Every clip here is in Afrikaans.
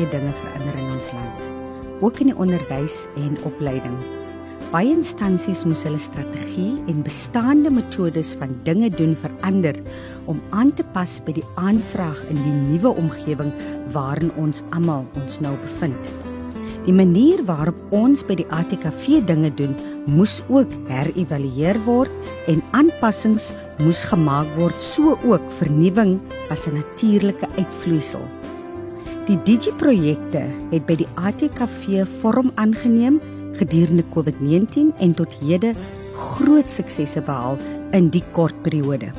baie dinge verander in ons land, ook in die onderwys en opleiding. Baie instansies moes hulle strategie en bestaande metodes van dinge doen verander om aan te pas by die aanvraag in die nuwe omgewing waarin ons almal ons nou bevind. Die manier waarop ons by die ATKV dinge doen, moes ook herëvalueer word en aanpassings moes gemaak word, so ook vernuwing as 'n natuurlike uitvloeisel. Die Digi-projekte het by die ATKV vorm aangeneem gedurende COVID-19 en tot hede groot suksesse behaal in die kort periode.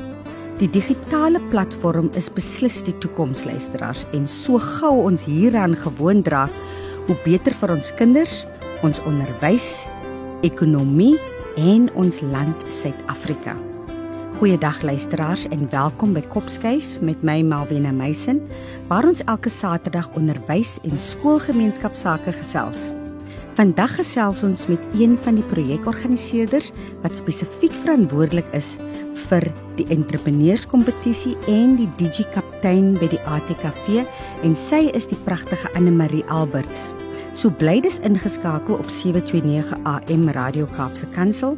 Die digitale platform is beslis die toekoms luisteraars en so gou ons hieraan gewoond raak, hoe beter vir ons kinders, ons onderwys, ekonomie en ons land Suid-Afrika. Goeiedag luisteraars en welkom by Kopskuif met my Malvina Meisen waar ons elke Saterdag onderwys en skoolgemeenskapsake gesels. Vandag gesels ons met een van die projekorganiseerders wat spesifiek verantwoordelik is vir die entrepreneurskompetisie en die digikaptein by die ATKV en sy is die pragtige Anne Marie Alberts. So bly dis ingeskakel op 729 AM Radio Kaapse Kansel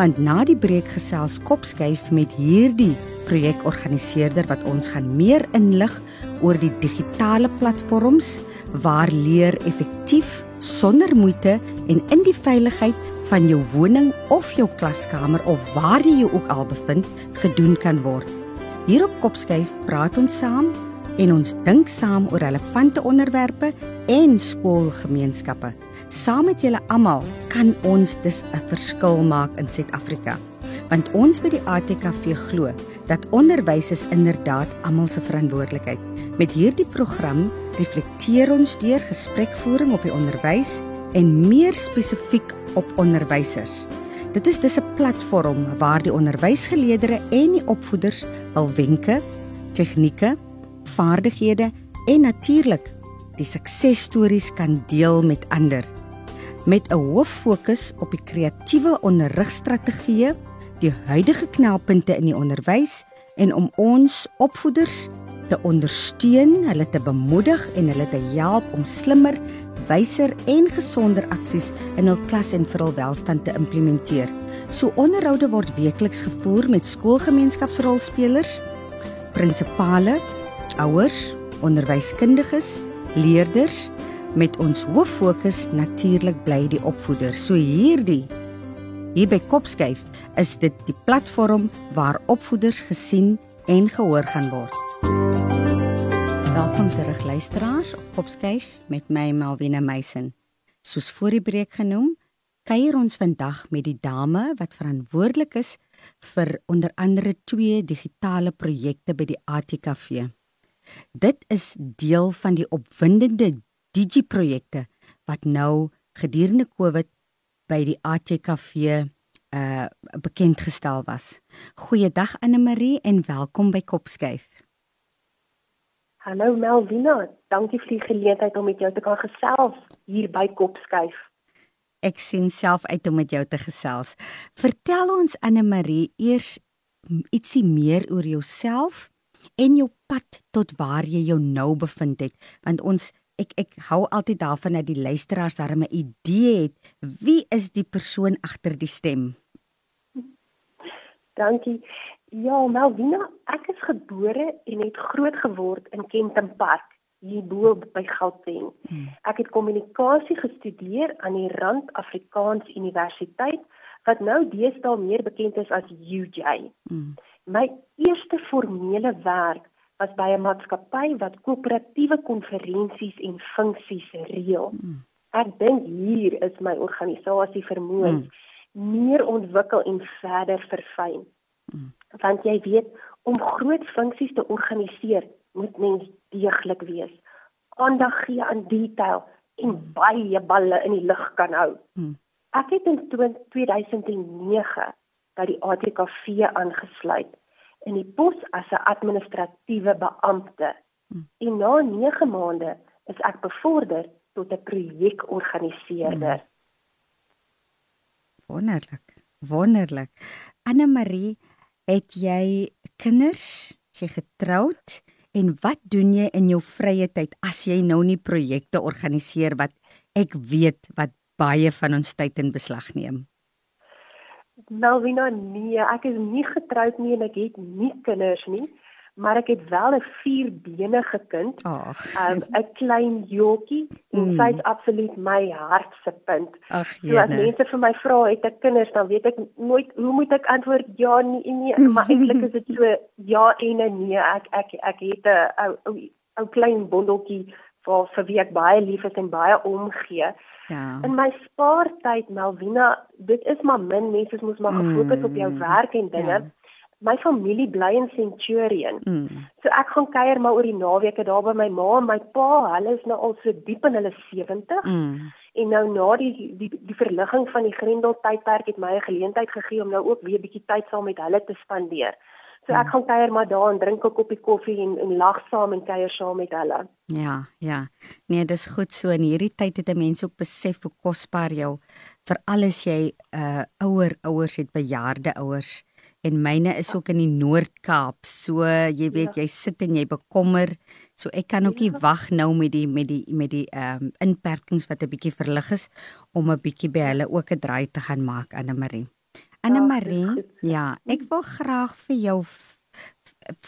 want na die breek gesels kopskuif met hierdie projekorganiseerder wat ons gaan meer inlig oor die digitale platforms waar leer effektief sonder moeite en in die veiligheid van jou woning of jou klaskamer of waar jy jou ook al bevind gedoen kan word. Hier op Kopskyf praat ons saam en ons dink saam oor relevante onderwerpe en skoolgemeenskappe. Saam met julle almal kan ons dus 'n verskil maak in Suid-Afrika. Want ons by die ATKV glo dat onderwys is inderdaad almal se verantwoordelikheid. Met hierdie program reflekteer ons deur gesprekvoering op die onderwys en meer spesifiek op onderwysers. Dit is dis 'n platform waar die onderwysgeleerders en die opvoeders hul wenke, tegnieke, vaardighede en natuurlik die suksesstories kan deel met ander met 'n hoof fokus op die kreatiewe onderrigstrategieë, die huidige knelpunte in die onderwys en om ons opvoeders te ondersteun, hulle te bemoedig en hulle te help om slimmer, wyser en gesonder aksies in hul klas en vir hul welstand te implementeer. So onderhoude word weekliks gevoer met skoolgemeenskapsrolspelers, prinsipale, ouers, onderwyskundiges, leerders met ons hoof fokus natuurlik bly die opvoeder. So hierdie hier by Kopskyf is dit die platform waar opvoeders gesien en gehoor gaan word. Welkom terug luisteraars op Kopskyf met my Malvina Meisen. Soos voor die breek genoem, kuier ons vandag met die dame wat verantwoordelik is vir onder andere twee digitale projekte by die ATKV. Dit is deel van die opwindende Digi-projekte wat nou gedurende Covid by die ATKV uh bekend gestel was. Goeiedag Anne Marie en welkom by Kopskyf. Hallo Melvina, dankie vir die geleentheid om met jou te kan gesels hier by Kopskyf. Ek sien self uit om met jou te gesels. Vertel ons Anne Marie eers ietsie meer oor jouself en jou pad tot waar jy jou nou bevind het, want ons ek ek hou altyd daarvan dat die luisteraars darem 'n idee het wie is die persoon agter die stem. Dankie. Ja, Melvina, ek is gebore en het groot geword in Kenton Park hier bo by Gauteng. Hmm. Ek het kommunikasie gestudeer aan die Rand Afrikaans Universiteit wat nou deesdae meer bekend is as UJ. Hmm. My eerste formele werk was by 'n maatskappy wat koöperatiewe konferensies en funksies reël. Hmm. Ek dink hier is my organisasie vermoë mm. meer ontwikkel en verder verfyn. Mm. Want jy weet, om groot funksies te organiseer, moet mens deeglik wees. aandag gee aan detail en baie balle in die lug kan hou. Hmm. Ek het in 2009 by die ATKV aangesluit in die pos as 'n administratiewe beampte. Hmm. En na 9 maande is ek bevorder tot 'n projekorganiseerder. Hmm. Wonderlik. Wonderlik. Anne Marie, het jy kinders? Jy getroud? En wat doen jy in jou vrye tyd as jy nou nie projekte organiseer wat ek weet wat baie van ons tyd in beslag neem? Melvina, nee, ek is nie getroud nie en ek het nie kinders nie maar ek het wel 'n vierbenige kind. Ag. Um, 'n klein jockie en mm. sy is absoluut my hart se punt. Ag, so as mense vir my vra het ek kinders, dan weet ek nooit hoe moet ek antwoord ja nee nee, maar eintlik is dit so ja en nee. Ek ek ek het 'n ou ou klein bondeltjie vir vir wie ek baie lief is en baie omgee. Ja. In my spaartyd Melvina, dit is maar min mense moet maar gefokus mm. op jou werk en dinge. Ja my familie bly in Centurion. Mm. So ek gaan kuier maar oor die naweke daar by my ma en my pa. Hulle is nou al so diep in hulle 70. Mm. En nou na die die die verligging van die Grendel tydperk het my 'n geleentheid gegee om nou ook weer 'n bietjie tyd saam met hulle te spandeer. So ek mm. gaan kuier maar daar en drink 'n koppie koffie en en lag saam en kuier saam met hulle. Ja, ja. Nee, dis goed so in hierdie tyd het 'n mens ook besef hoe kosbaar jou vir alles jy uh ouer ouers het bejaarde ouers en myne is ook in die Noord-Kaap. So jy weet ja. jy sit en jy bekommer. So ek kan ook nie ja. wag nou met die met die met die ehm um, inperkings wat 'n bietjie verlig is om 'n bietjie by hulle ook 'n draai te gaan maak Anne Marie. Anne Marie, ja, ek wil graag vir jou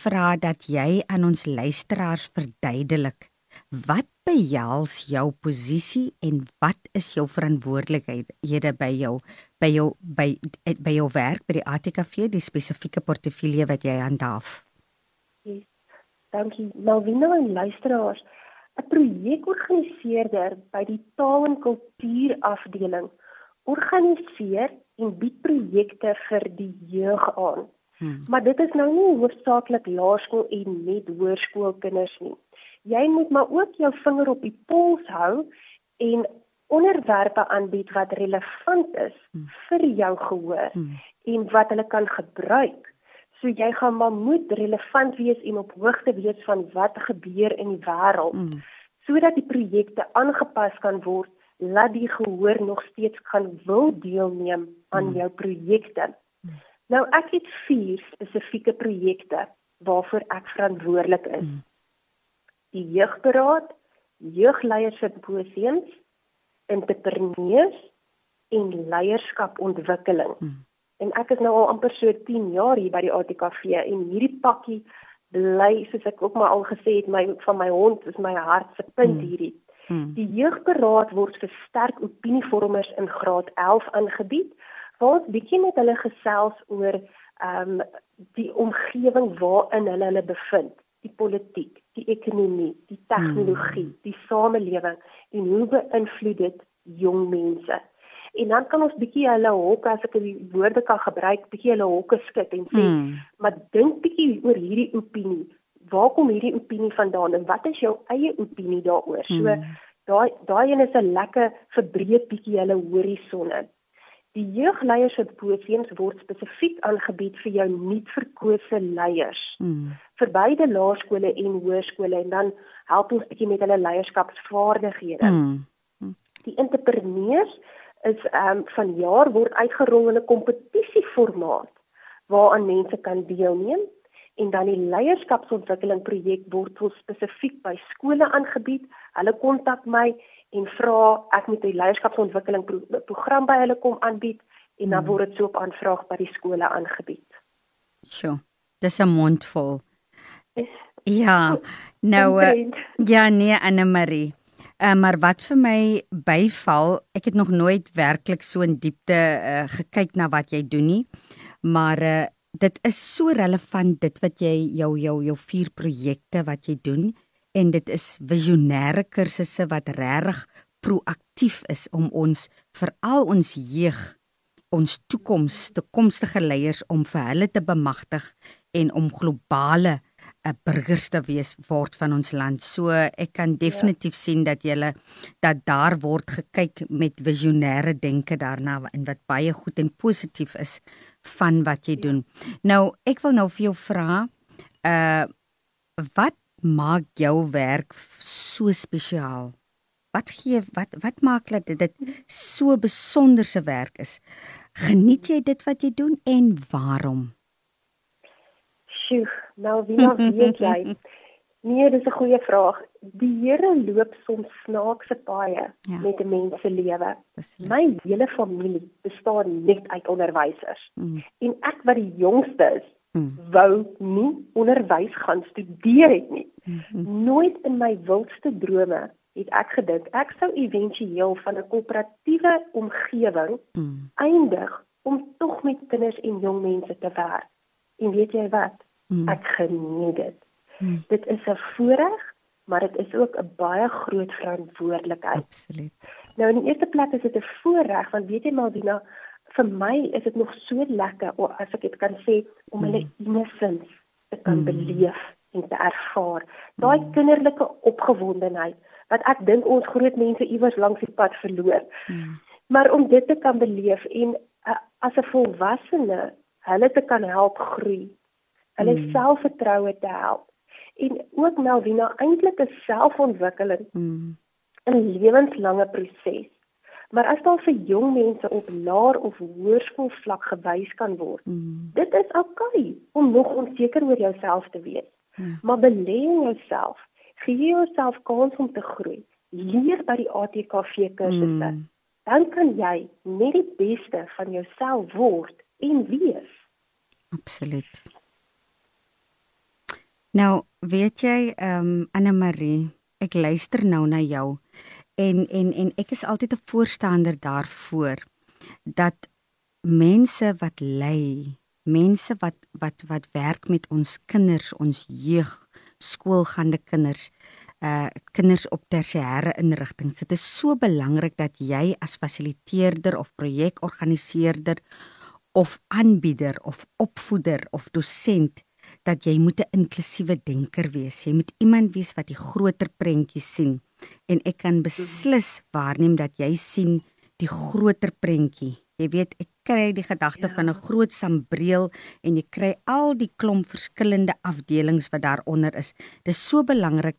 vra dat jy aan ons luisteraars verduidelik wat behels jou posisie en wat is jou verantwoordelikhede by jou by jou by by jou werk by die ATKV die spesifieke portefeulje wat jy handhaaf. Yes. Dankie. Malvina en luisteraars, 'n projekorganiseerder by die taal en kultuur afdeling organiseer en bied projekte vir die jeug aan. Hmm. Maar dit is nou nie hoofsaaklik laerskool en net hoërskoolkinders nie. Jy moet maar ook jou vinger op die pols hou en onderwerpe aanbied wat relevant is hmm. vir jou gehoor hmm. en wat hulle kan gebruik. So jy gaan maar moet relevant wees en op hoogte wees van wat gebeur in die wêreld hmm. sodat die projekte aangepas kan word laat die gehoor nog steeds kan wil deelneem aan hmm. jou projekte. Hmm. Nou ek het vier spesifieke projekte waarvoor ek verantwoordelik is. Hmm. Die jeugberaad, jeugleiersimposiums, entrepreneurs en leierskapontwikkeling. Hmm. En ek is nou al amper so 10 jaar hier by die ATKV en hierdie pakkie bly soos ek ook maar al gesê het my van my hond is my hart se punt hmm. hierdie. Hmm. Die jeugberaad word vir sterk opinievormers in graad 11 aangebied waar ons bietjie met hulle gesels oor ehm um, die omgewing waarin hulle hulle bevind, die politiek, die ekonomie, die tegnologie, hmm. die samelewing en hoe beïnvloed dit jong mense? En dan kan ons bietjie hulle hokke as ek die woorde kan gebruik, bietjie hulle hokke skud en sê, hmm. maar dink bietjie oor hierdie opinie. Waar kom hierdie opinie vandaan en wat is jou eie opinie daaroor? So hmm. daai daai een is 'n lekker verbreek bietjie hulle horisonne. Die jeugleiersimposiums word spesifiek aangebied vir jou nuutverkose leiers. Hmm. vir beide laerskole en hoërskole en dan help ons bietjie met hulle leierskapsvaardighede. Hmm. Die entrepreneurs is ehm um, van jaar word uitgerol in 'n kompetisieformaat waaraan mense kan deelneem en dan die leierskapsontwikkeling projek word spesifiek by skole aangebied. Hulle kontak my en vra ek moet 'n leierskapsontwikkeling pro program by hulle kom aanbied en dan hmm. word dit so op aanvraag by die skole aangebied. Sjoe. Dis 'n mondvol. Ja. Nou uh, ja nee Anne Marie. Uh, maar wat vir my byval, ek het nog nooit werklik so in diepte uh, gekyk na wat jy doen nie. Maar uh, dit is so relevant dit wat jy jou jou jou vier projekte wat jy doen en dit is visionêre kursusse wat regtig proaktief is om ons veral ons jeug ons toekoms toekomstige leiers om vir hulle te bemagtig en om globale 'n burgers te wees word van ons land. So ek kan definitief ja. sien dat jy dat daar word gekyk met visionêre denke daarna en wat baie goed en positief is van wat jy ja. doen. Nou, ek wil nou vir jou vra, uh wat maak jou werk so spesiaal? Wat gee wat wat maak dat dit so besonderse werk is? Geniet jy dit wat jy doen en waarom? Sjoe, nou wie nou weet jy? Nee, dis 'n goeie vraag. Die Here loop soms snaakse paaie ja. met 'n mens se lewe. My hele familie bestaan net uit onderwysers. Mm. En ek wat die jongste is, mm. wou nie onderwys gaan studeer het nie. Mm -hmm. Nooit in my wildste drome het ek gedink ek sou éventueel van 'n koöperatiewe omgewing mm. eindig om tog met kinders en jong mense te werk. En weet jy wat? Mm. Ek geniet dit. Mm. Dit is 'n voorreg, maar dit is ook 'n baie groot verantwoordelikheid. Absoluut. Nou in die eerste plek is dit 'n voorreg want weet jy Malvina, vir my is dit nog so lekker of as ek dit kan sê om mm. hulle innocence te kan mm. beleef en te ervaar. Daai mm. kinderlike opgewondenheid wat ek dink ons groot mense iewers langs die pad verloor. Ja. Maar om dit te kan beleef en uh, as 'n volwassene hulle te kan help groei, hulle mm. selfvertroue te help en ook Melvina eintlik 'n selfontwikkeling mm. 'n lewenslange proses. Maar as daar vir jong mense op laer of hoërskoolvlak gewys kan word, mm. dit is oukei om nog onseker oor jouself te wees. Ja. Maar belê jouself gee jouself kans om te groei. Leer by die ATKV kursusse. Mm. Dan kan jy net die beste van jouself word en wees. Absoluut. Nou, weet jy, ehm um, Anne Marie, ek luister nou na jou en en en ek is altyd 'n voorstander daarvoor dat mense wat lei, mense wat wat wat werk met ons kinders, ons jeug, skoolgaande kinders uh kinders op tersiêre inrigtinge. Dit is so belangrik dat jy as fasiliteerder of projekorganiseerder of aanbieder of opvoeder of dosent dat jy moet 'n inklusiewe denker wees. Jy moet iemand wees wat die groter prentjie sien. En ek kan beslis waarneem dat jy sien die groter prentjie. Jy weet, ek kry die gedagte ja. van 'n groot sambreel en jy kry al die klomp verskillende afdelings wat daaronder is. Dis so belangrik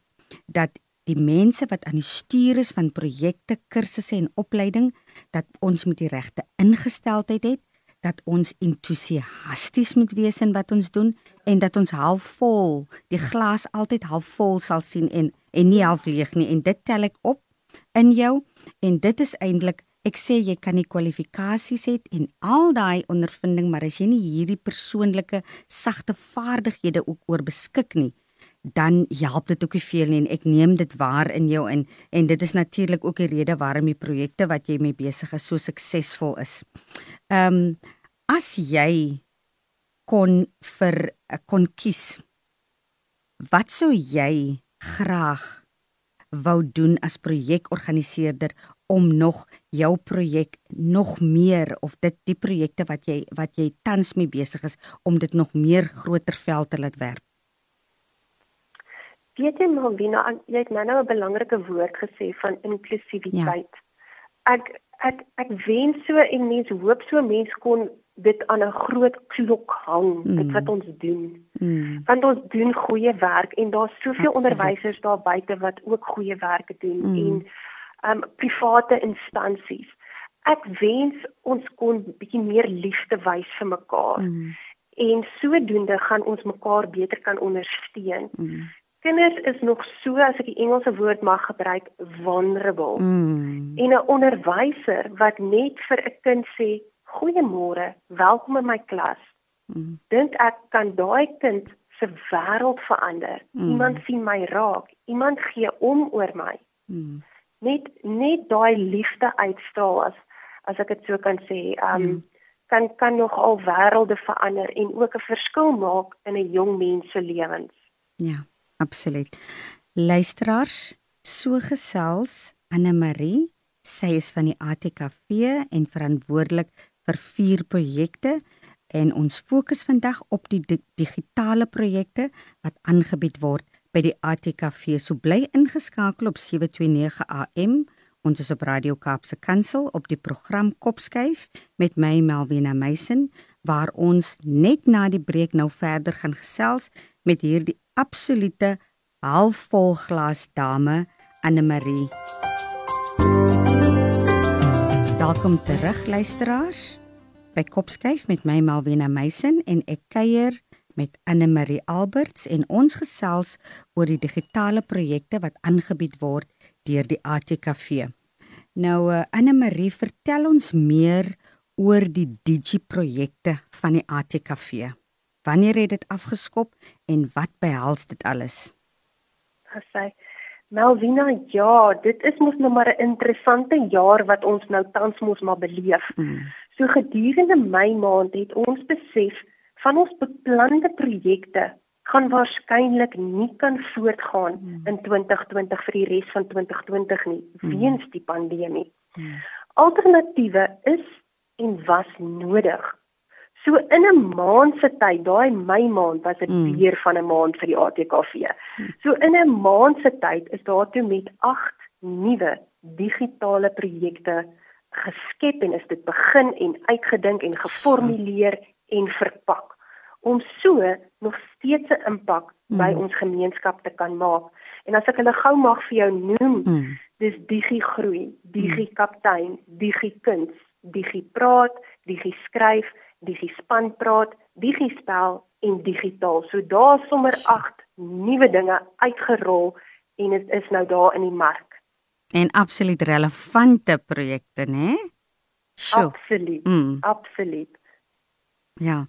dat die mense wat aan die stuur is van projekte, kursusse en opleiding, dat ons met die regte ingesteldheid het, dat ons entoesiasties moet wees in wat ons doen en dat ons halfvol, die glas altyd halfvol sal sien en en nie half leeg nie. En dit tel ek op in jou en dit is eintlik Ek sê jy kan die kwalifikasies hê en al daai ondervinding, maar as jy nie hierdie persoonlike sagte vaardighede ook oor beskik nie, dan help dit ook nie veel nie en ek neem dit waar in jou in en dit is natuurlik ook die rede waarom die projekte wat jy mee besig is so suksesvol is. Ehm um, as jy kon vir kon kies wat sou jy graag wou doen as projekorganiseerder om nog jou projek nog meer of dit die projekte wat jy wat jy tans mee besig is om dit nog meer groter veld te laat werp. Weet jy maar Wina, jy het nou 'n belangrike woord gesê van inklusiwiteit. Ja. Ek ek ek wens so en mense hoop so mense kon dit aan 'n groot klok hang mm. dit wat ons doen. Mm. Want ons doen goeie werk en daar's soveel onderwysers daar buite wat ook goeie werk doen mm. en um private instansies. Ek wens ons kon bietjie meer liefde wys vir mekaar. Mm. En sodoende gaan ons mekaar beter kan ondersteun. Mm. Kinders is nog so as ek die Engelse woord mag gebruik vulnerable. Mm. En 'n onderwyser wat net vir 'n kind sê goeiemôre, welkom in my klas. Mm. Dink ek kan daai kind se wêreld verander. Mm. Iemand sien my raak, iemand gee om oor my. Mm net net daai liefde uitstraal as as ek dit so kan sê um ja. kan kan nog al wêrelde verander en ook 'n verskil maak in 'n jong mens se lewens ja absoluut luisteraars so gesels Anne Marie sy is van die ATKV en verantwoordelik vir vier projekte en ons fokus vandag op die di digitale projekte wat aangebied word by die ATKV. So bly ingeskakel op 729 AM. Ons is op Radio Kaapse Kansel op die program Kopskuif met my Melvina Meisen waar ons net na die breek nou verder gaan gesels met hierdie absolute halfvol glas dame Anne Marie. Welkom terug luisteraars by Kopskuif met my Malwena Meisen en ek kuier met Anne Marie Alberts en ons gesels oor die digitale projekte wat aangebied word deur die ATKV. Nou uh, Anne Marie, vertel ons meer oor die digi projekte van die ATKV. Wanneer het dit afgeskop en wat behels dit alles? Gesê Melvina, ja, dit is mos nou maar 'n interessante jaar wat ons nou tans mos maar beleef. Mm. So gedurende my maand het ons besef van ons beplande projekte gaan waarskynlik nie kan voortgaan mm. in 2020 vir die res van 2020 nie mm. weens die pandemie. Mm. Alternatiewe is en was nodig So in 'n maand se tyd, daai Mei maand was dit mm. weer van 'n maand vir die ATKV. Mm. So in 'n maand se tyd is daar toe met 8 nuwe digitale projekte geskep en is dit begin en uitgedink en geformuleer en verpak om so nog steeds 'n impak mm. by ons gemeenskap te kan maak. En as ek hulle gou mag vir jou noem, mm. dis digi groei, digi kaptein, digi kuns, digi praat, digi skryf digi span praat, digi spel en digitaal. So daar sommer 8 nuwe dinge uitgerol en dit is nou daar in die mark. En absoluut relevante projekte, né? Absoluut. Mm. Absoluut. Ja.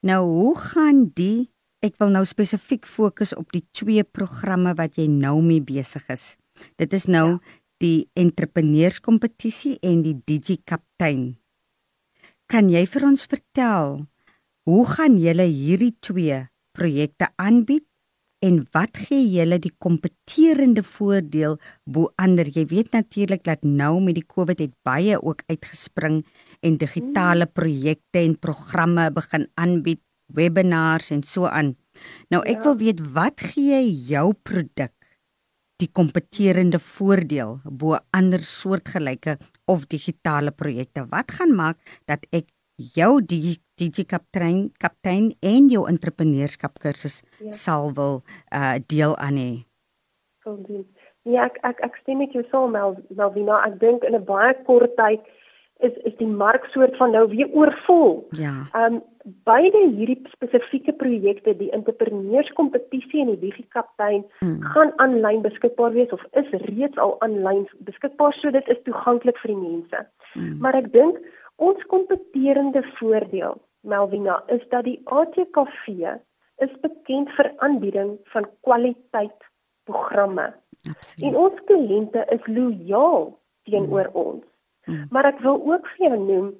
Nou hoe gaan die ek wil nou spesifiek fokus op die twee programme wat jy nou mee besig is. Dit is nou ja. die entrepreneurskompetisie en die Digi Kaptein. Kan jy vir ons vertel hoe gaan julle hierdie twee projekte aanbied en wat gee julle die kompeterende voordeel bo ander? Jy weet natuurlik dat nou met die COVID het baie ook uitgespring en digitale projekte en programme begin aanbied, webinars en so aan. Nou ek ja. wil weet wat gee jou produk die kompeterende voordeel bo ander soortgelyke of digitale projekte. Wat gaan maak dat ek jou DJ kaptein kaptein en jou entrepreneurskap kursus ja. sal wil uh deel aan hê? Ja, ek ek ek stem met jou saam Mel, Melvina. Ek dink in 'n baie kort tyd is is die mark soort van nou weer oorvol. Ja. Um beide hierdie spesifieke projekte, die entrepreneurskompetisie en die digikaptein, hmm. gaan aanlyn beskikbaar wees of is reeds al aanlyn beskikbaar, so dit is toeganklik vir die mense. Hmm. Maar ek dink ons kompeterende voordeel, Melvina, is dat die ATKV is bekend vir aanbieding van kwaliteit programme. Absoluut. En ons kliënte is lojaal teenoor hmm. ons. Hmm. Maar ek wil ook vir jou noem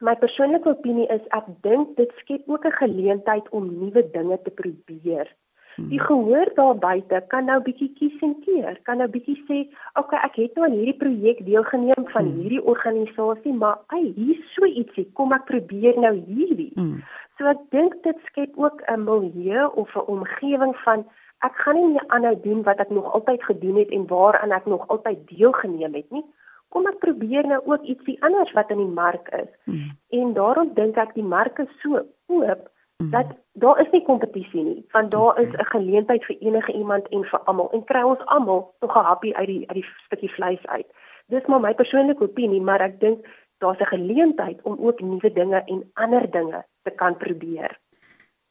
My persoonlike opinie is ek dink dit skep ook 'n geleentheid om nuwe dinge te probeer. Die hmm. gehoor daar buite kan nou bietjie kies en keer, kan nou bietjie sê, "Oké, okay, ek het nou aan hierdie projek deelgeneem van hmm. hierdie organisasie, maar ai, hier so ietsie, kom ek probeer nou hierdie." Hmm. So ek dink dit skep ook 'n milieu of 'n omgewing van ek gaan nie meer aanhou doen wat ek nog altyd gedoen het en waaraan ek nog altyd deelgeneem het nie kom ek probeer nou ook ietsie anders wat in die mark is. Mm. En daarom dink ek die mark is so oop mm. dat daar is nie kompetisie nie, want daar is 'n geleentheid vir enige iemand en vir almal en kry ons almal tog 'n happy uit die uit die stukkie vleis uit. Dis maar my persoonlike opinie, maar ek dink daar's 'n geleentheid om ook nuwe dinge en ander dinge te kan probeer.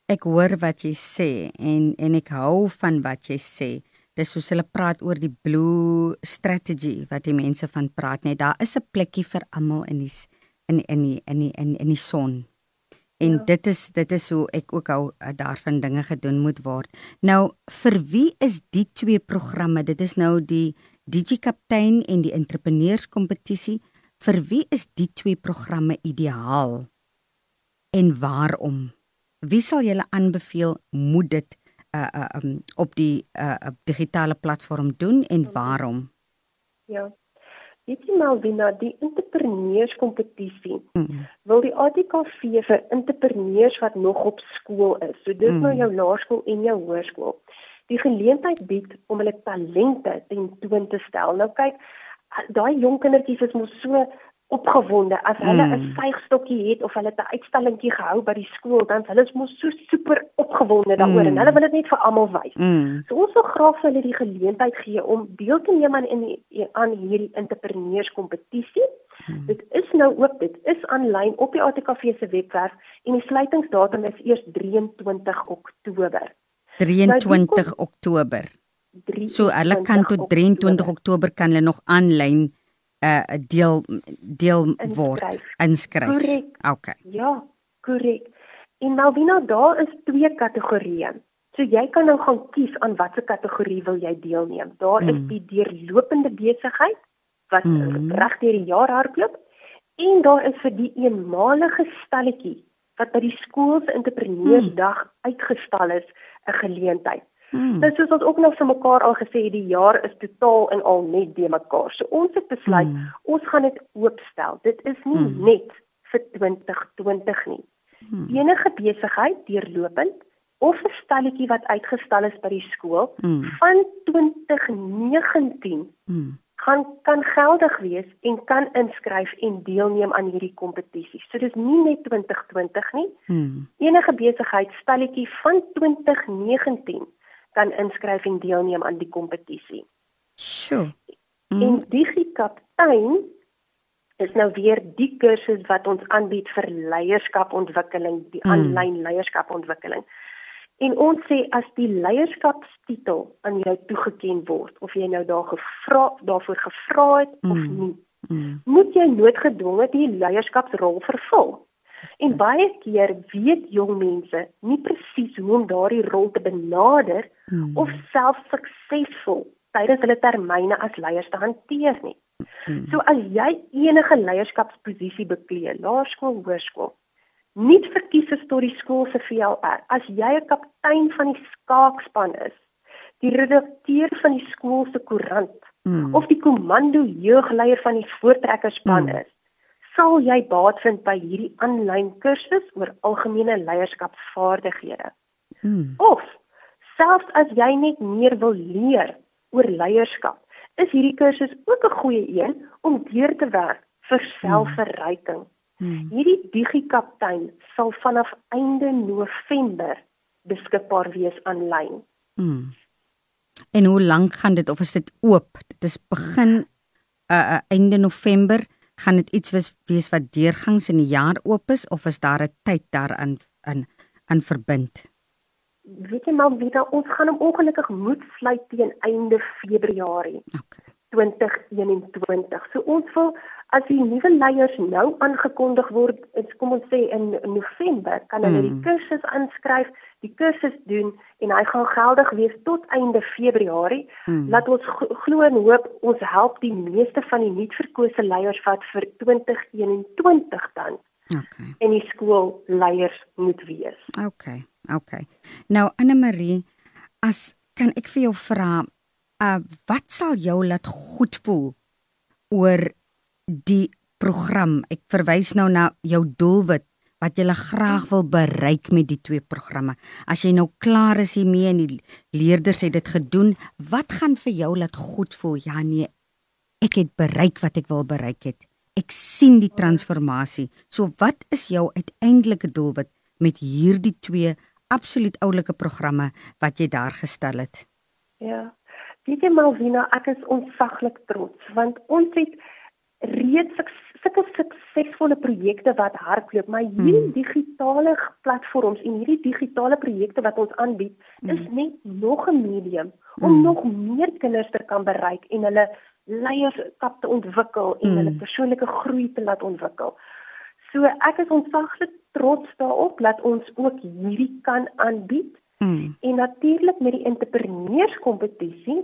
Ek hoor wat jy sê en en ek hou van wat jy sê dis soos hulle praat oor die blue strategy wat die mense van praat net daar is 'n plekkie vir almal in die in in die in die in, in die son. En ja. dit is dit is hoe ek ook al uh, daarvan dinge gedoen moet word. Nou vir wie is die twee programme? Dit is nou die DJ kaptein en die entrepreneurskompetisie. Vir wie is die twee programme ideaal? En waarom? Wie sal julle aanbeveel? Moet dit uh, uh um, op die uh digitale platform doen en waarom? Ja. Weet jy Malvina, die entrepreneurskompetisie mm. wil die ATKV vir entrepreneurs wat nog op skool is. So dis mm. nou jou laerskool en jou hoërskool. Die geleentheid bied om hulle talente ten toon te stel. Nou kyk, daai jong kindertjies is mos so opgewonde as hulle 'n mm. vygstokkie het of hulle 'n uitstellingkie gehou by die skool dan hulle is mos so super opgewonde daaroor mm. en hulle wil dit net vir almal wys. Mm. So ons wil graag vir hulle die geleentheid gee om deel te neem aan in die, aan hierdie entrepreneurskompetisie. Mm. Dit is nou ook dit is aanlyn op die ATKV se webwerf en die sluitingsdatum is eers 23 Oktober. 23 nou, Oktober. So hulle kan tot 23 Oktober kan hulle nog aanlyn 'n uh, deel deel word inskryf. Korrek. Okay. Ja, korrek. En Malvina, daar is twee kategorieë. So jy kan nou gaan kies aan watter kategorie wil jy deelneem. Daar mm. is die deurlopende besigheid wat mm. reg deur die jaar hardloop en daar is vir die eenmalige stalletjie wat by die skool se entrepreneursdag mm. uitgestal is 'n geleentheid. Hmm. Dit is wat ook nog vir mekaar al gesê die jaar is totaal en al net de mekaar. So ons het besluit hmm. ons gaan dit oopstel. Dit is nie hmm. net vir 2020 nie. Hmm. Enige besigheid deurlopend of 'n stalletjie wat uitgestal is by die skool hmm. van 2019 hmm. kan kan geldig wees en kan inskryf en deelneem aan hierdie kompetisie. So dis nie net 2020 nie. Hmm. Enige besigheid stalletjie van 2019 kan inskryf en deelneem aan die kompetisie. Sjoe. Mm. En DigiKaptein is nou weer die kursus wat ons aanbied vir leierskapontwikkeling, die mm. aanlyn leierskapontwikkeling. En ons sê as die leierskapstitel aan jou toegeken word of jy nou daar gevra daarvoor gevra het mm. of nie, mm. moet jy noodgedwonge die leierskapsrol vervul. En baie keer weet jong mense nie presies hoe om daardie rol te benader hmm. of self suksesvol tydens hulle termyne as leiers te hanteer nie. Hmm. So as jy enige leierskapsposisie beklee, laerskool, hoërskool, nie verkies is tot die skool se VLR. As jy 'n kaptein van die skaakspan is, die redakteur van die skool se koerant hmm. of die komando jeugleier van die voortrekkerspan hmm. is, sal jy baat vind by hierdie aanlyn kursus oor algemene leierskapsvaardighede. Hmm. Of selfs as jy net meer wil leer oor leierskap, is hierdie kursus ook 'n goeie een om deur te werk vir selfverryking. Hmm. Hierdie digikaptein sal vanaf einde November beskikbaar wees aanlyn. Hmm. En hoe lank gaan dit of is dit oop? Dit is begin uh, uh einde November gaan dit iets wees, wees wat deurgangs in die jaar oop is of is daar 'n tyd daaraan in in verbind? Weet jy maar daar ons gaan hom ongelukkig moet sluit teen einde Februarie. Okay. 2021. So ons wil as die nuwe leiers nou aangekondig word, kom ons sê in November, kan hulle mm. die kursus aanskryf die kursus doen en hy gaan geldig wees tot einde Februarie. Hmm. Laat ons glo en hoop ons help die meeste van die nuutverkose leiers wat vir 2021 dan. Okay. En die skoolleiers moet wees. Okay. Okay. Nou Anne Marie, as kan ek vir jou vra, uh wat sal jou laat goed voel oor die program? Ek verwys nou na jou doelwit wat jy graag wil bereik met die twee programme. As jy nou klaar is hiermee en die leerders het dit gedoen, wat gaan vir jou laat goed voel? Ja nee, ek het bereik wat ek wil bereik het. Ek sien die transformasie. So wat is jou uiteindelike doelwit met hierdie twee absoluut oulike programme wat jy daar gestel het? Ja. Dit is Malvina, ek is ontsaglik trots want ons het reeds sulke suksesvolle projekte wat hardloop, maar hierdie hmm. digitale platforms en hierdie digitale projekte wat ons aanbied, hmm. is net nog 'n medium om hmm. nog meer kinders te kan bereik en hulle leierskap te ontwikkel en hmm. hulle persoonlike groei te laat ontwikkel. So ek is ontsaglik trots daarop dat ons ook hierdie kan aanbied. Hmm. En natuurlik met die entrepreneurskompetisie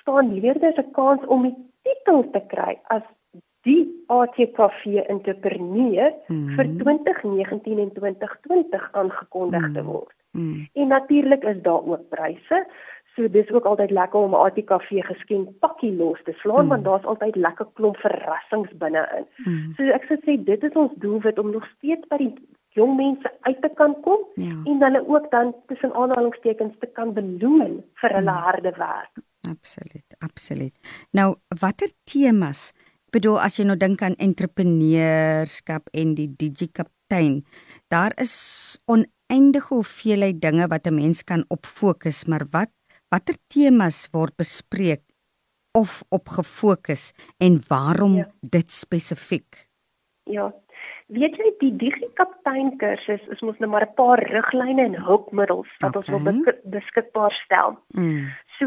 staan leerders 'n kans om die titel te kry as die ATKV entrepreneur mm. vir 2019 en 2020 aangekondig mm. te word. Mm. En natuurlik is daar ook pryse. So dis ook altyd lekker om 'n ATKV geskenk pakkie los te slaan mm. want daar's altyd lekker klomp verrassings binne-in. Mm. So ek sou sê dit is ons doelwit om nog steeds by die jong mense uit te kan kom ja. en hulle ook dan tussen aanhalingstekens te kan beloon vir hulle mm. harde werk. Absoluut, absoluut. Nou, watter temas bedoel as jy nou dink aan entrepreneurskap en die digikaptein, daar is oneindige hoeveelheid dinge wat 'n mens kan op fokus, maar wat watter temas word bespreek of op gefokus en waarom ja. dit spesifiek? Ja. Weet jy die digikaptein kursus is mos nou maar 'n paar riglyne en hulpmiddels wat okay. ons wil beskikbaar stel. Mm. So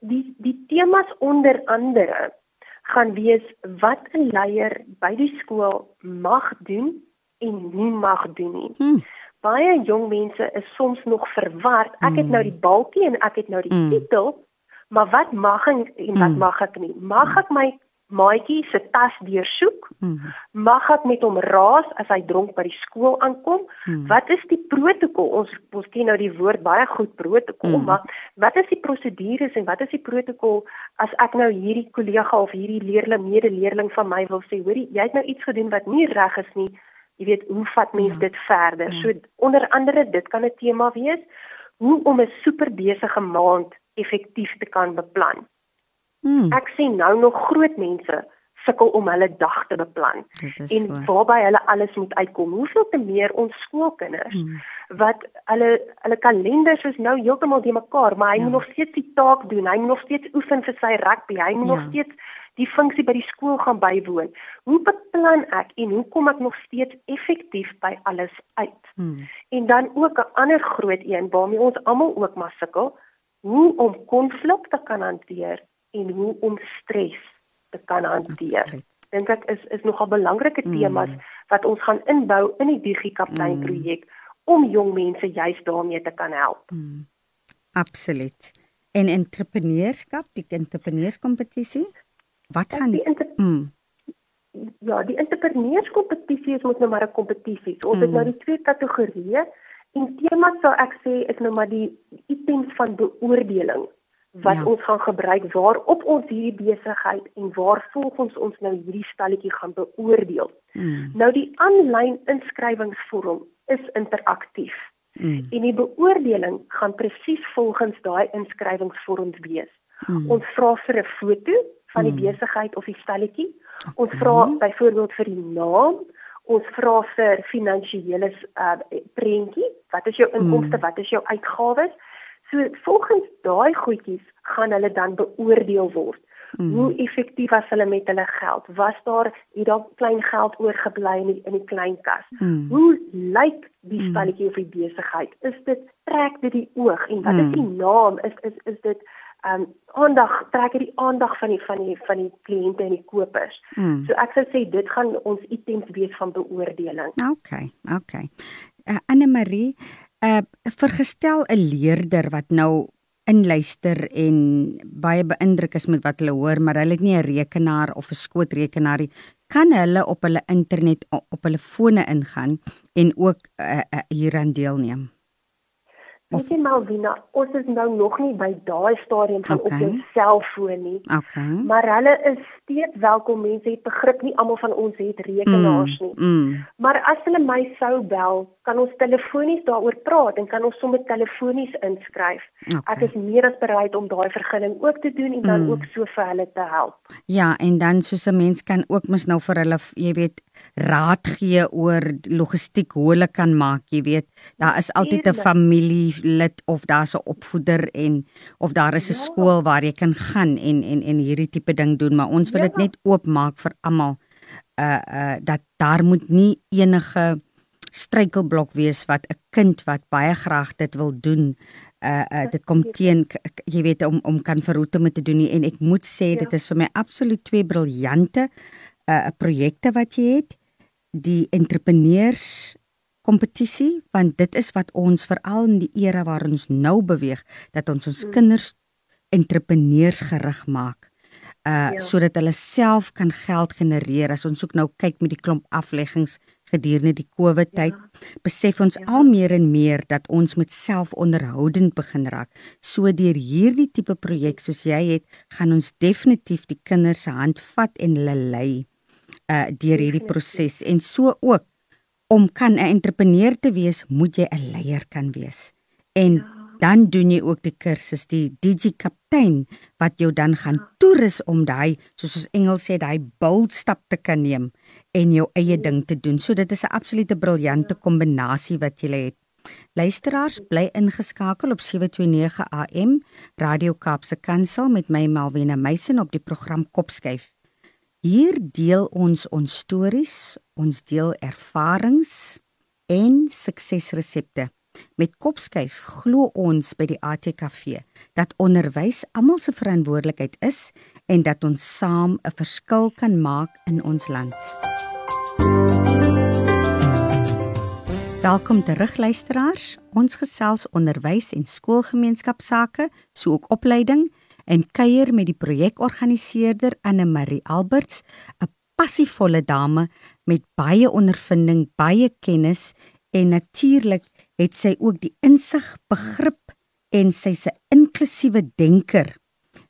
die die temas onder andere gaan wees wat 'n leier by die skool mag doen en nie mag doen nie. Hmm. Baie jong mense is soms nog verward. Ek hmm. het nou die balkie en ek het nou die hmm. titel, maar wat mag ek en wat hmm. mag ek nie? Mag ek my maatjie se tas deursoek? Hmm. Mag ek met hom raas as hy dronk by die skool aankom? Hmm. Wat is die protokol? Ons ons ken nou die woord baie goed protokol, hmm. maar wat is die prosedures en wat is die protokol as ek nou hierdie kollega of hierdie leerling medeleerling van my wil sê, hoorie, jy het nou iets gedoen wat nie reg is nie. Jy weet, hoe vat mens ja. dit verder? Ja. So onder andere, dit kan 'n tema wees hoe om 'n super besige maand effektief te kan beplan. Hmm. Ek sien nou nog groot mense sukkel om hulle dag te beplan en waarby hulle alles moet uitkom. Hoeveel te meer ons skoolkinders hmm. wat hulle hulle kalenders is nou heeltemal de mekaar, maar hy ja. moet nog steeds die taak doen. Hy moet nog steeds oefen vir sy rugby. Hy moet ja. nog steeds die funksie by die skool gaan bywoon. Hoe beplan ek en hoe kom ek nog steeds effektief by alles uit? Hmm. En dan ook 'n ander groot een waarmee ons almal ook maar sukkel, hoe om konflik te kan hanteer en hoe om stres te kan hanteer. Dink ek is is nogal belangrike mm. temas mm. wat ons gaan inbou in die digikaptein projek mm. om jong mense juist daarmee te kan help. Mm. Absoluut. En entrepreneurskap, die entrepreneurskompetisie? Wat gaan die mm. Ja, die entrepreneurskompetisie is mos nou maar 'n kompetisie. Ons mm. het nou die twee kategorieë en temas sou ek sê is nou maar die items van beoordeling wat ja. ons gaan gebruik waarop ons hierdie besigheid en waar volgens ons nou hierdie stalletjie gaan beoordeel. Mm. Nou die aanlyn inskrywingsvorm is interaktief. Mm. En die beoordeling gaan presies volgens daai inskrywingsvorm wees. Mm. Ons vra vir 'n foto van die mm. besigheid of die stalletjie. Okay. Ons vra byvoorbeeld vir die naam, ons vra vir finansiële uh, prentjie, wat is jou inkomste, mm. wat is jou uitgawes? So volgens daai goedjies gaan hulle dan beoordeel word. Mm. Hoe effektief was hulle met hulle geld? Was daar hier dalk klein geld oorgebly in die, in die klein kas? Mm. Hoe lyk die stalletjie mm. of die besigheid? Is dit trek dit die oog en wat mm. is die naam? Is is is dit um aandag trek dit die aandag van die van die van die kliënte en die kopers. Mm. So ek sou sê dit gaan ons items wees van beoordeling. Okay, okay. Uh, Anne Marie, uh vergestel 'n leerder wat nou inluister en baie beïndruk is met wat hulle hoor, maar hulle het nie 'n rekenaar of 'n skootrekenaar nie, kan hulle op hulle internet op hulle fone ingaan en ook uh, uh, hieraan deelneem. Weet jy Malvina, ons is nou nog nie by daai stadium van okay. op jou selfoon nie. Okay. Maar hulle is steeds welkom. Mense het begrip nie almal van ons het rekenaars mm, nie. Mm. Maar as hulle my sou bel, kan ons telefonies daaroor praat en kan ons sommer telefonies inskryf. Okay. Ek is meer as bereid om daai vergunning ook te doen en dan mm. ook so vir hulle te help. Ja, en dan soos 'n mens kan ook mos nou vir hulle, jy weet, raad gee oor logistiek hoe hulle kan maak, jy weet. Daar is altyd 'n familielid of daar's 'n opvoeder en of daar is 'n ja. skool waar jy kan gaan en en en hierdie tipe ding doen, maar ons wil dit ja. net oopmaak vir almal. Uh uh dat daar moet nie enige struikelblok wees wat 'n kind wat baie graag dit wil doen uh, uh dit kom teen jy weet om om kan verhoed om te doen nie en ek moet sê ja. dit is vir my absoluut twee briljante uh, projekte wat jy het, die entrepreneurs kompetisie want dit is wat ons veral in die era waar ons nou beweeg dat ons ons mm. kinders entrepreneurs gerig maak uh ja. sodat hulle self kan geld genereer as ons ook nou kyk met die klomp afleggings gedurende die COVID tyd, ja. besef ons ja. al meer en meer dat ons met selfonderhoudend begin raak. So deur hierdie tipe projek soos jy het, gaan ons definitief die kinders se hand vat en hulle lei uh deur hierdie proses en so ook om kan 'n entrepreneur te wees, moet jy 'n leier kan wees. En ja dan doen jy ook die kursus die DJ kaptein wat jou dan gaan toerus om daai soos ons Engels sê daai bold stap te kan neem en jou eie ding te doen. So dit is 'n absolute briljante kombinasie wat jy het. Luisteraars bly ingeskakel op 729 AM Radio Kaapse Kansel met my Malwena Meisen op die program Kopskyf. Hier deel ons ons stories, ons deel ervarings en suksesresepte. Met Kopskyf glo ons by die ATKV dat onderwys almal se verantwoordelikheid is en dat ons saam 'n verskil kan maak in ons land. Welkom terug luisteraars. Ons gesels onderwys en skoolgemeenskapsake, so ook opleiding en kuier met die projekorganiseerder Anne Marie Alberts, 'n passievolle dame met baie ondervinding, baie kennis en natuurlik het sy ook die insig, begrip en sy's 'n inklusiewe denker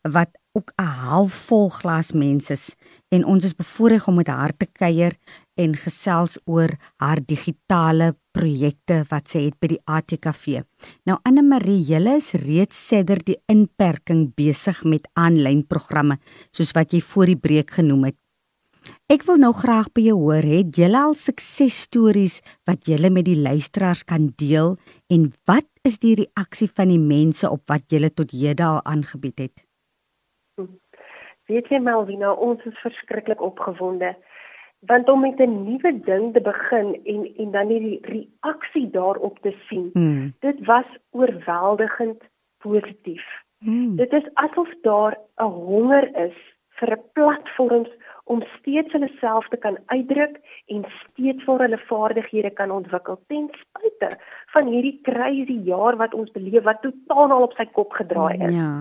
wat ook 'n halfvol glas mens is en ons is bevoorreg om met haar te kuier en gesels oor haar digitale projekte wat sy het by die ATKV. Nou Anne Marie, julle is reeds sedert die inperking besig met aanlyn programme soos wat jy voor die breek genoem het. Ek wil nou graag by jou hoor, het jy al suksesstories wat jy met die luisteraars kan deel en wat is die reaksie van die mense op wat jy tot hede al aangebied het? Weet jy Melvina, ons is verskriklik opgewonde want om met 'n nuwe ding te begin en en dan die reaksie daarop te sien. Hmm. Dit was oorweldigend positief. Hmm. Dit is asof daar 'n honger is vir 'n platforms om steeds hulle self te kan uitdruk en steeds vir hulle vaardighede kan ontwikkel ten spyte van hierdie crazy jaar wat ons beleef wat totaal al op sy kop gedraai is. Ja.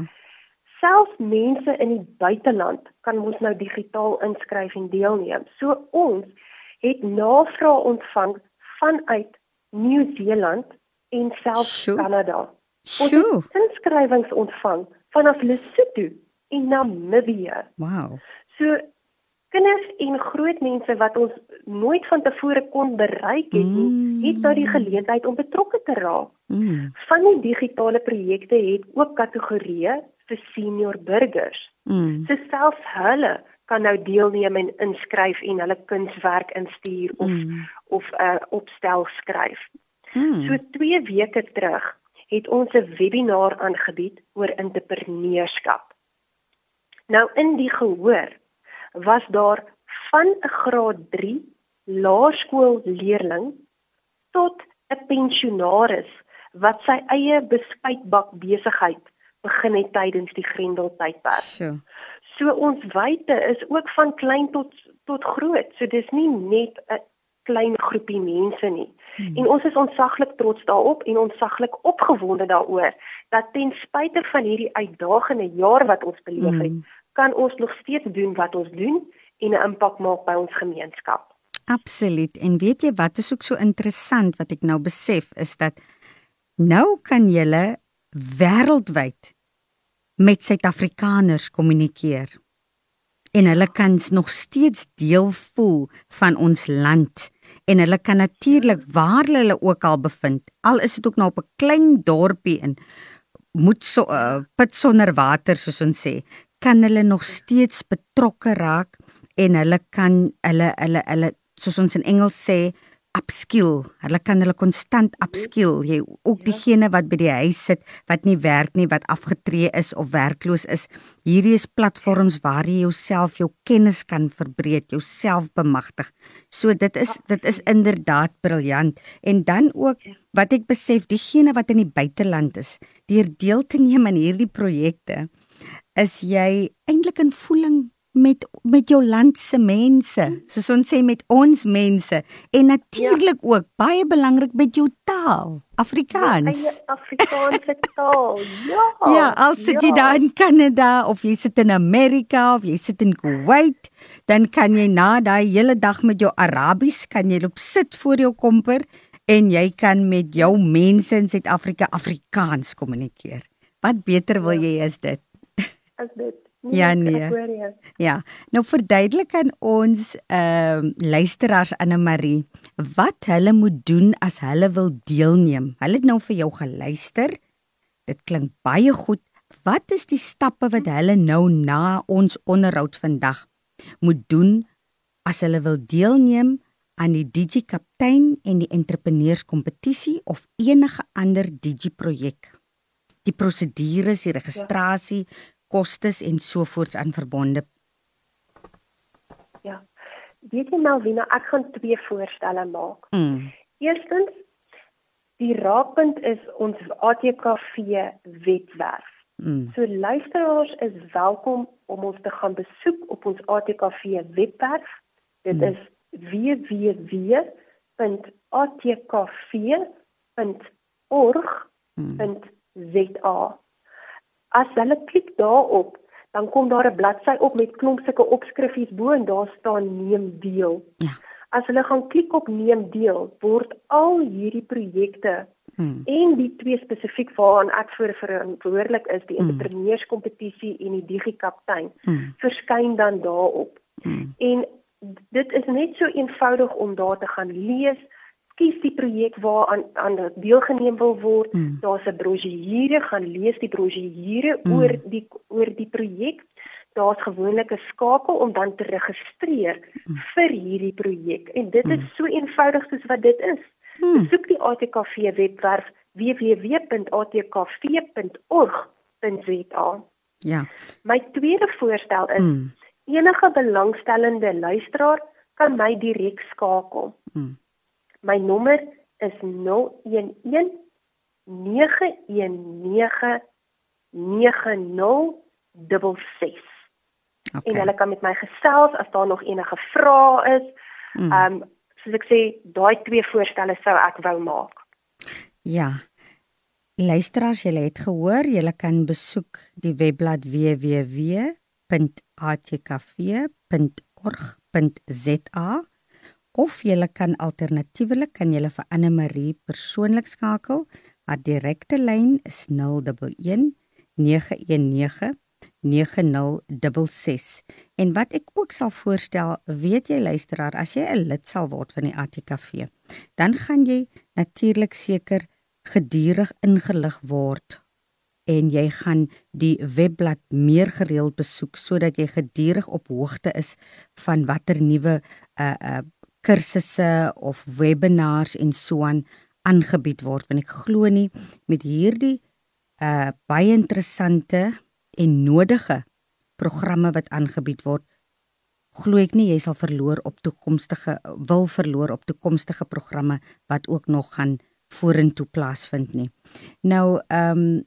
Selfs mense in die buiteland kan ons nou digitaal inskryf en deelneem. So ons het navrae ontvang vanuit Nieu-Seeland en selfs Kanada. Ons het inskrywings ontvang vanaf Lesotho en Namibië. Wow. So kinders en groot mense wat ons nooit van tevore kon bereik het nie, mm. het nou die geleentheid om betrokke te raak. Mm. Van die digitale projekte het ook kategorieë vir senior burgers. Mm. So selfs hulle kan nou deelneem en inskryf en hulle kunswerk instuur of mm. of 'n uh, opstel skryf. Mm. So 2 weke terug het ons 'n webinar aangebied oor entrepreneurskap. Nou in die gehoor was daar van 'n graad 3 laerskoolleerling tot 'n pensionaris wat sy eie bespuitbak besigheid begin het tydens die Grendel tydperk. So. so ons wyte is ook van klein tot tot groot. So dis nie net 'n klein groepie mense nie. Hmm. En ons is ontsaglik trots daarop en ontsaglik opgewonde daaroor dat ten spyte van hierdie uitdagende jaar wat ons beleef het, hmm kan ons nog steeds doen wat ons doen en 'n impak maak by ons gemeenskap. Absoluut. En weet jy wat is ook so interessant wat ek nou besef is dat nou kan jy wêreldwyd met Suid-Afrikaners kommunikeer. En hulle kan nog steeds deel voel van ons land en hulle kan natuurlik waar hulle ook al bevind, al is dit ook nou op 'n klein dorpie in moet so uh, put sonder water soos ons sê kan hulle nog steeds betrokke raak en hulle kan hulle hulle hulle soos ons in Engels sê upskill. Hulle kan hulle konstant upskill. Jy ook ja. diegene wat by die huis sit wat nie werk nie, wat afgetree is of werkloos is. Hierdie is platforms waar jy jouself jou kennis kan verbreek, jouself bemagtig. So dit is dit is inderdaad briljant. En dan ook ja. wat ek besef, diegene wat in die buiteland is, deur deel te neem aan hierdie projekte, is jy eintlik in voeling met met jou land se mense, soos ons sê met ons mense en natuurlik ja. ook baie belangrik met jou taal, Afrikaans. Ja, Afrikaanse taal. Ja. Ja, al sit jy ja. daar in Kanada of jy sit in Amerika of jy sit in Kuwait, dan kan jy na daai hele dag met jou Arabies kan jy loop sit voor jou komper en jy kan met jou mense in Suid-Afrika Afrikaans kommunikeer. Wat beter wil ja. jy as dit? As dit Nee, ja nee. Ja. Nou verduidelik aan ons ehm uh, luisteraars Anne Marie wat hulle moet doen as hulle wil deelneem. Hulle het nou vir jou geluister. Dit klink baie goed. Wat is die stappe wat hulle nou na ons onderhoud vandag moet doen as hulle wil deelneem aan die Digi Kaptein en die entrepreneurskompetisie of enige ander Digi projek? Die prosedures, die registrasie, ja kostes en sovoorts aan verbonde. Ja. Weet jy Malvina, ek gaan twee voorstelle maak. Mm. Eerstens die raakpunt is ons ATKV webwerf. Mm. So luisteraars is welkom om ons te gaan besoek op ons ATKV webwerf. Dit mm. is www.atkv.org.za. As hulle klik daarop, dan kom daar 'n bladsy op met klomp sulke opskriffies bo en daar staan neem deel. Ja. As hulle gaan klik op neem deel, word al hierdie projekte hmm. en die twee spesifiek waaraan ek vir verantwoordelik is, die hmm. entrepreneurskompetisie en die digikaptein, hmm. verskyn dan daarop. Hmm. En dit is net so eenvoudig om daar te gaan lees kies die projek waaraan aan deelgeneem wil word. Mm. Daar's 'n brosjure, gaan lees die brosjure mm. oor die oor die projek. Daar's gewoonlik 'n skakel om dan te registreer mm. vir hierdie projek. En dit is mm. so eenvoudig soos wat dit is. Mm. Besoek die ATKV webwerf www.atkv.org.za. Ja. My tweede voorstel is mm. enige belangstellende luisteraar kan my direk skakel. Mm. My nommer is 011 919 9066. Okay. En hulle kan met my gesels as daar nog enige vrae is. Hmm. Ehm mm. um, soos ek sê, daai twee voorstelle sou ek wou maak. Ja. Luisteraars, julle het gehoor, julle kan besoek die webblad www.atkv.org.za of jy kan alternatiefelik kan jy vir Anne Marie persoonlik skakel. Haar direkte lyn is 011 919 9066. En wat ek ook sal voorstel, weet jy luisteraar, as jy 'n lid sal word van die ATKV, dan gaan jy natuurlik seker gedurig ingelig word en jy gaan die webblad meer gereeld besoek sodat jy gedurig op hoogte is van watter nuwe uh uh kursusse of webinars en so aan aangebied word want ek glo nie met hierdie uh baie interessante en nodige programme wat aangebied word glo ek nie jy sal verloor op toekomstige wil verloor op toekomstige programme wat ook nog gaan vorentoe plaasvind nie. Nou ehm um,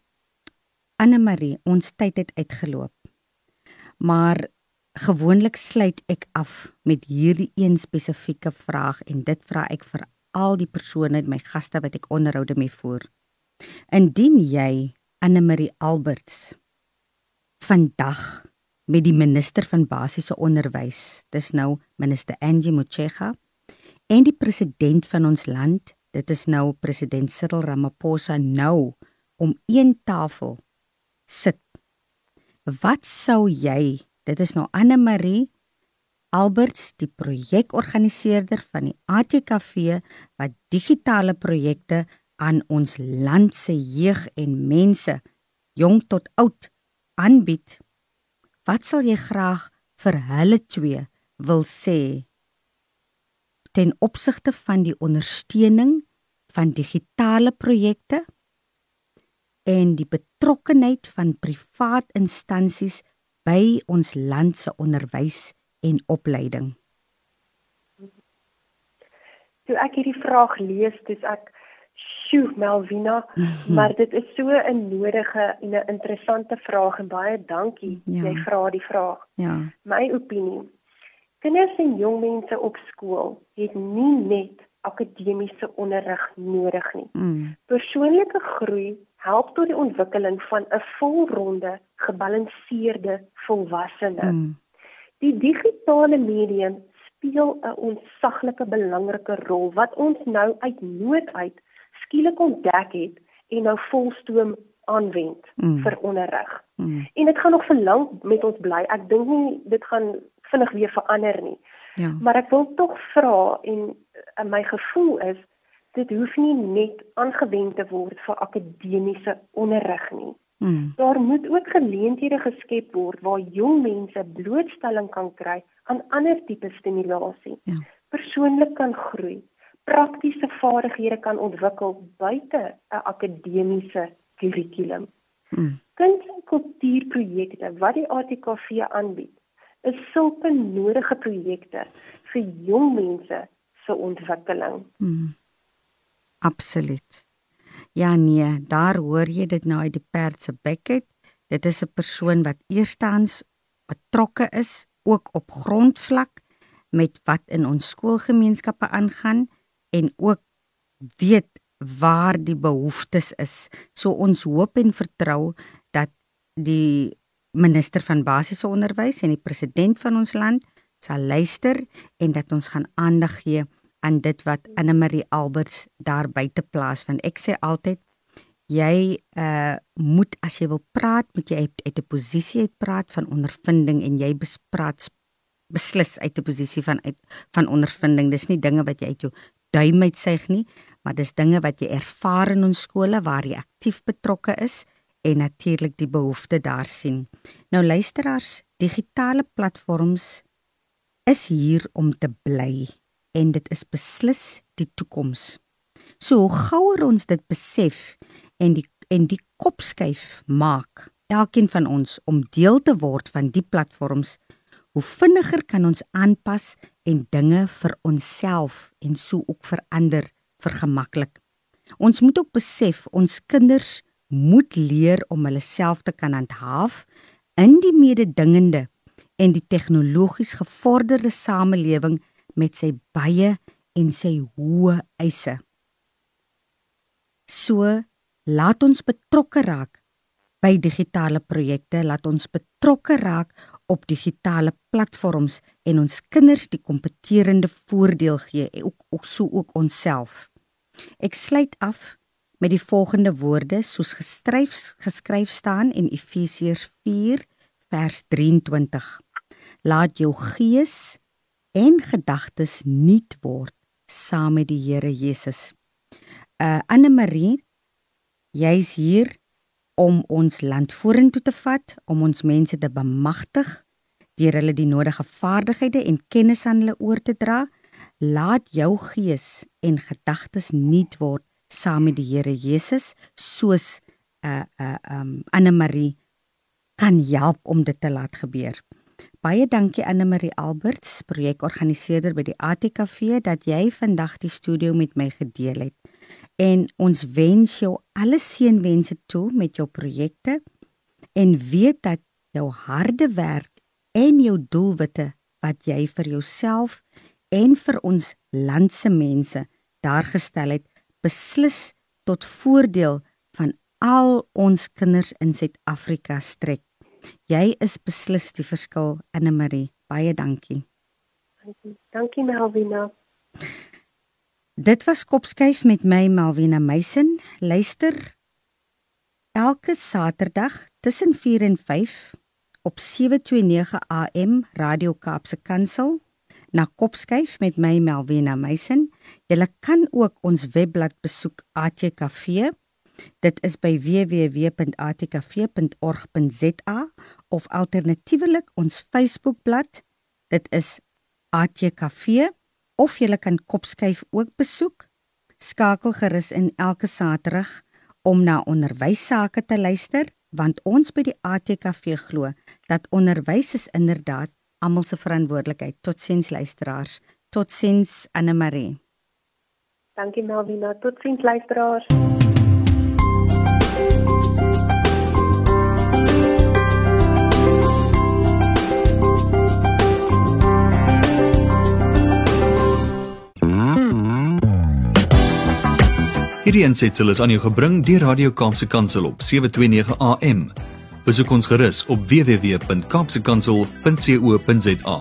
Anne Marie, ons tyd het uitgeloop. Maar gewoonlik sluit ek af met hierdie een spesifieke vraag en dit vra ek vir al die persone my gaste wat ek onderhoude mee voer. Indien jy Anne Marie Alberts vandag met die minister van basiese onderwys, dis nou minister Angie Motshega en die president van ons land, dit is nou president Cyril Ramaphosa nou om een tafel sit. Wat sou jy Dit is nou Anne Marie Alberts, die projekorganiseerder van die ATKV wat digitale projekte aan ons land se jeug en mense, jong tot oud, aanbied. Wat sal jy graag vir hulle twee wil sê ten opsigte van die ondersteuning van digitale projekte en die betrokkenheid van privaat instansies by ons land se onderwys en opleiding? Toe ek hierdie vraag lees, dis ek Sjoe, Melvina, maar dit is so 'n nodige en 'n interessante vraag en baie dankie ja. jy vra die vraag. Ja. My opinie. Kinders en jong mense op skool het nie net akademiese onderrig nodig nie. Mm. Persoonlike groei help tot die ontwikkeling van 'n volronde, gebalanseerde volwassene. Mm. Die digitale medium speel 'n ontsaglike belangrike rol wat ons nou uit nood uit skielik ontdek het en nou volstoom aanwend Mm. vir onderrig. Mm. En dit gaan nog vir lank met ons bly. Ek dink nie dit gaan vinnig weer verander nie. Ja. Maar ek wil tog vra en uh, my gevoel is dit hoef nie net aangewend te word vir akademiese onderrig nie. Mm. Daar moet ook geleenthede geskep word waar jong mense blootstelling kan kry aan ander tipe stimulasie. Ja. Persoonlik kan groei, praktiese vaardighede kan ontwikkel buite 'n akademiese kurrikulum. Mm. Kuns- en kultuurprojekte wat die ATKV aanbied, is sulke nodige projekte vir jong mense se ontwikkeling. Mm. Absoluut. Ja nee, daar hoor jy dit nou uit die perd se bek uit. Dit is 'n persoon wat eerstens betrokke is ook op grondvlak met wat in ons skoolgemeenskappe aangaan en ook weet waar die behoeftes is. So ons hoop en vertrou dat die minister van basiese onderwys en die president van ons land sal luister en dat ons gaan aandag gee aan dit wat Anne Marie Alberts daar buite plaas want ek sê altyd jy uh moet as jy wil praat moet jy uit, uit 'n posisie uit praat van ondervinding en jy bespraat beslis uit 'n posisie van uit van ondervinding. Dis nie dinge wat jy uit jou duim uitsuig nie maar dis dinge wat jy ervaar in ons skole waar jy aktief betrokke is en natuurlik die behoefte daar sien. Nou luisteraars digitale platforms is hier om te bly en dit is beslis die toekoms. So hoe gouer ons dit besef en die en die kop skuif maak elkeen van ons om deel te word van die platforms, hoe vinniger kan ons aanpas en dinge vir onsself en so ook vir ander vergemaklik. Ons moet ook besef ons kinders moet leer om hulle self te kan handhaaf in die mededingende en die tegnologies gevorderde samelewing met sy baie en sy hoë eise. So laat ons betrokke raak by digitale projekte, laat ons betrokke raak op digitale platforms en ons kinders die kompeterende voordeel gee en ook ook so ook onsself. Ek sluit af met die volgende woorde soos geskryf geskryf staan in Efesiërs 4 vers 23. Laat jou gees en gedagtes nuut word saam met die Here Jesus. Uh Anne Marie, jy's hier om ons land vorentoe te vat, om ons mense te bemagtig deur hulle die nodige vaardighede en kennis aan hulle oor te dra. Laat jou gees en gedagtes nuut word saam met die Here Jesus, soos uh uh um Anne Marie kan help om dit te laat gebeur. Baie dankie Anne Marie Alberts, projekorganiseerder by die ATKV dat jy vandag die studio met my gedeel het. En ons wens jou alle seënwense toe met jou projekte en weet dat jou harde werk en jou doelwitte wat jy vir jouself en vir ons land se mense daar gestel het, beslis tot voordeel van al ons kinders in Suid-Afrika strek. Jy is beslis die verskil, Anne Marie. Baie dankie. Dankie, dankie Melvina. Dit was Kopskyf met my Melvina Meisen. Luister elke Saterdag tussen 4 en 5 op 729 AM Radio Kaapse Kansel na Kopskyf met my Melvina Meisen. Jy kan ook ons webblad besoek ATKV. Dit is by www.atkv.org.za of alternatiefelik ons Facebookblad. Dit is ATKV of jy kan Kopskyf ook besoek. Skakel gerus in elke Saterdag om na onderwys sake te luister want ons by die ATKV glo dat onderwys is inderdaad almal se verantwoordelikheid. Totsiens luisteraars. Totsiens Anne Marie. Dankie Melvina. Totsiens luisteraars. Hierdie aansetsel is aan jou gebring deur Radio Kaapse Kansel op 729 AM. Besoek ons gerus op www.kaapsekansel.co.za.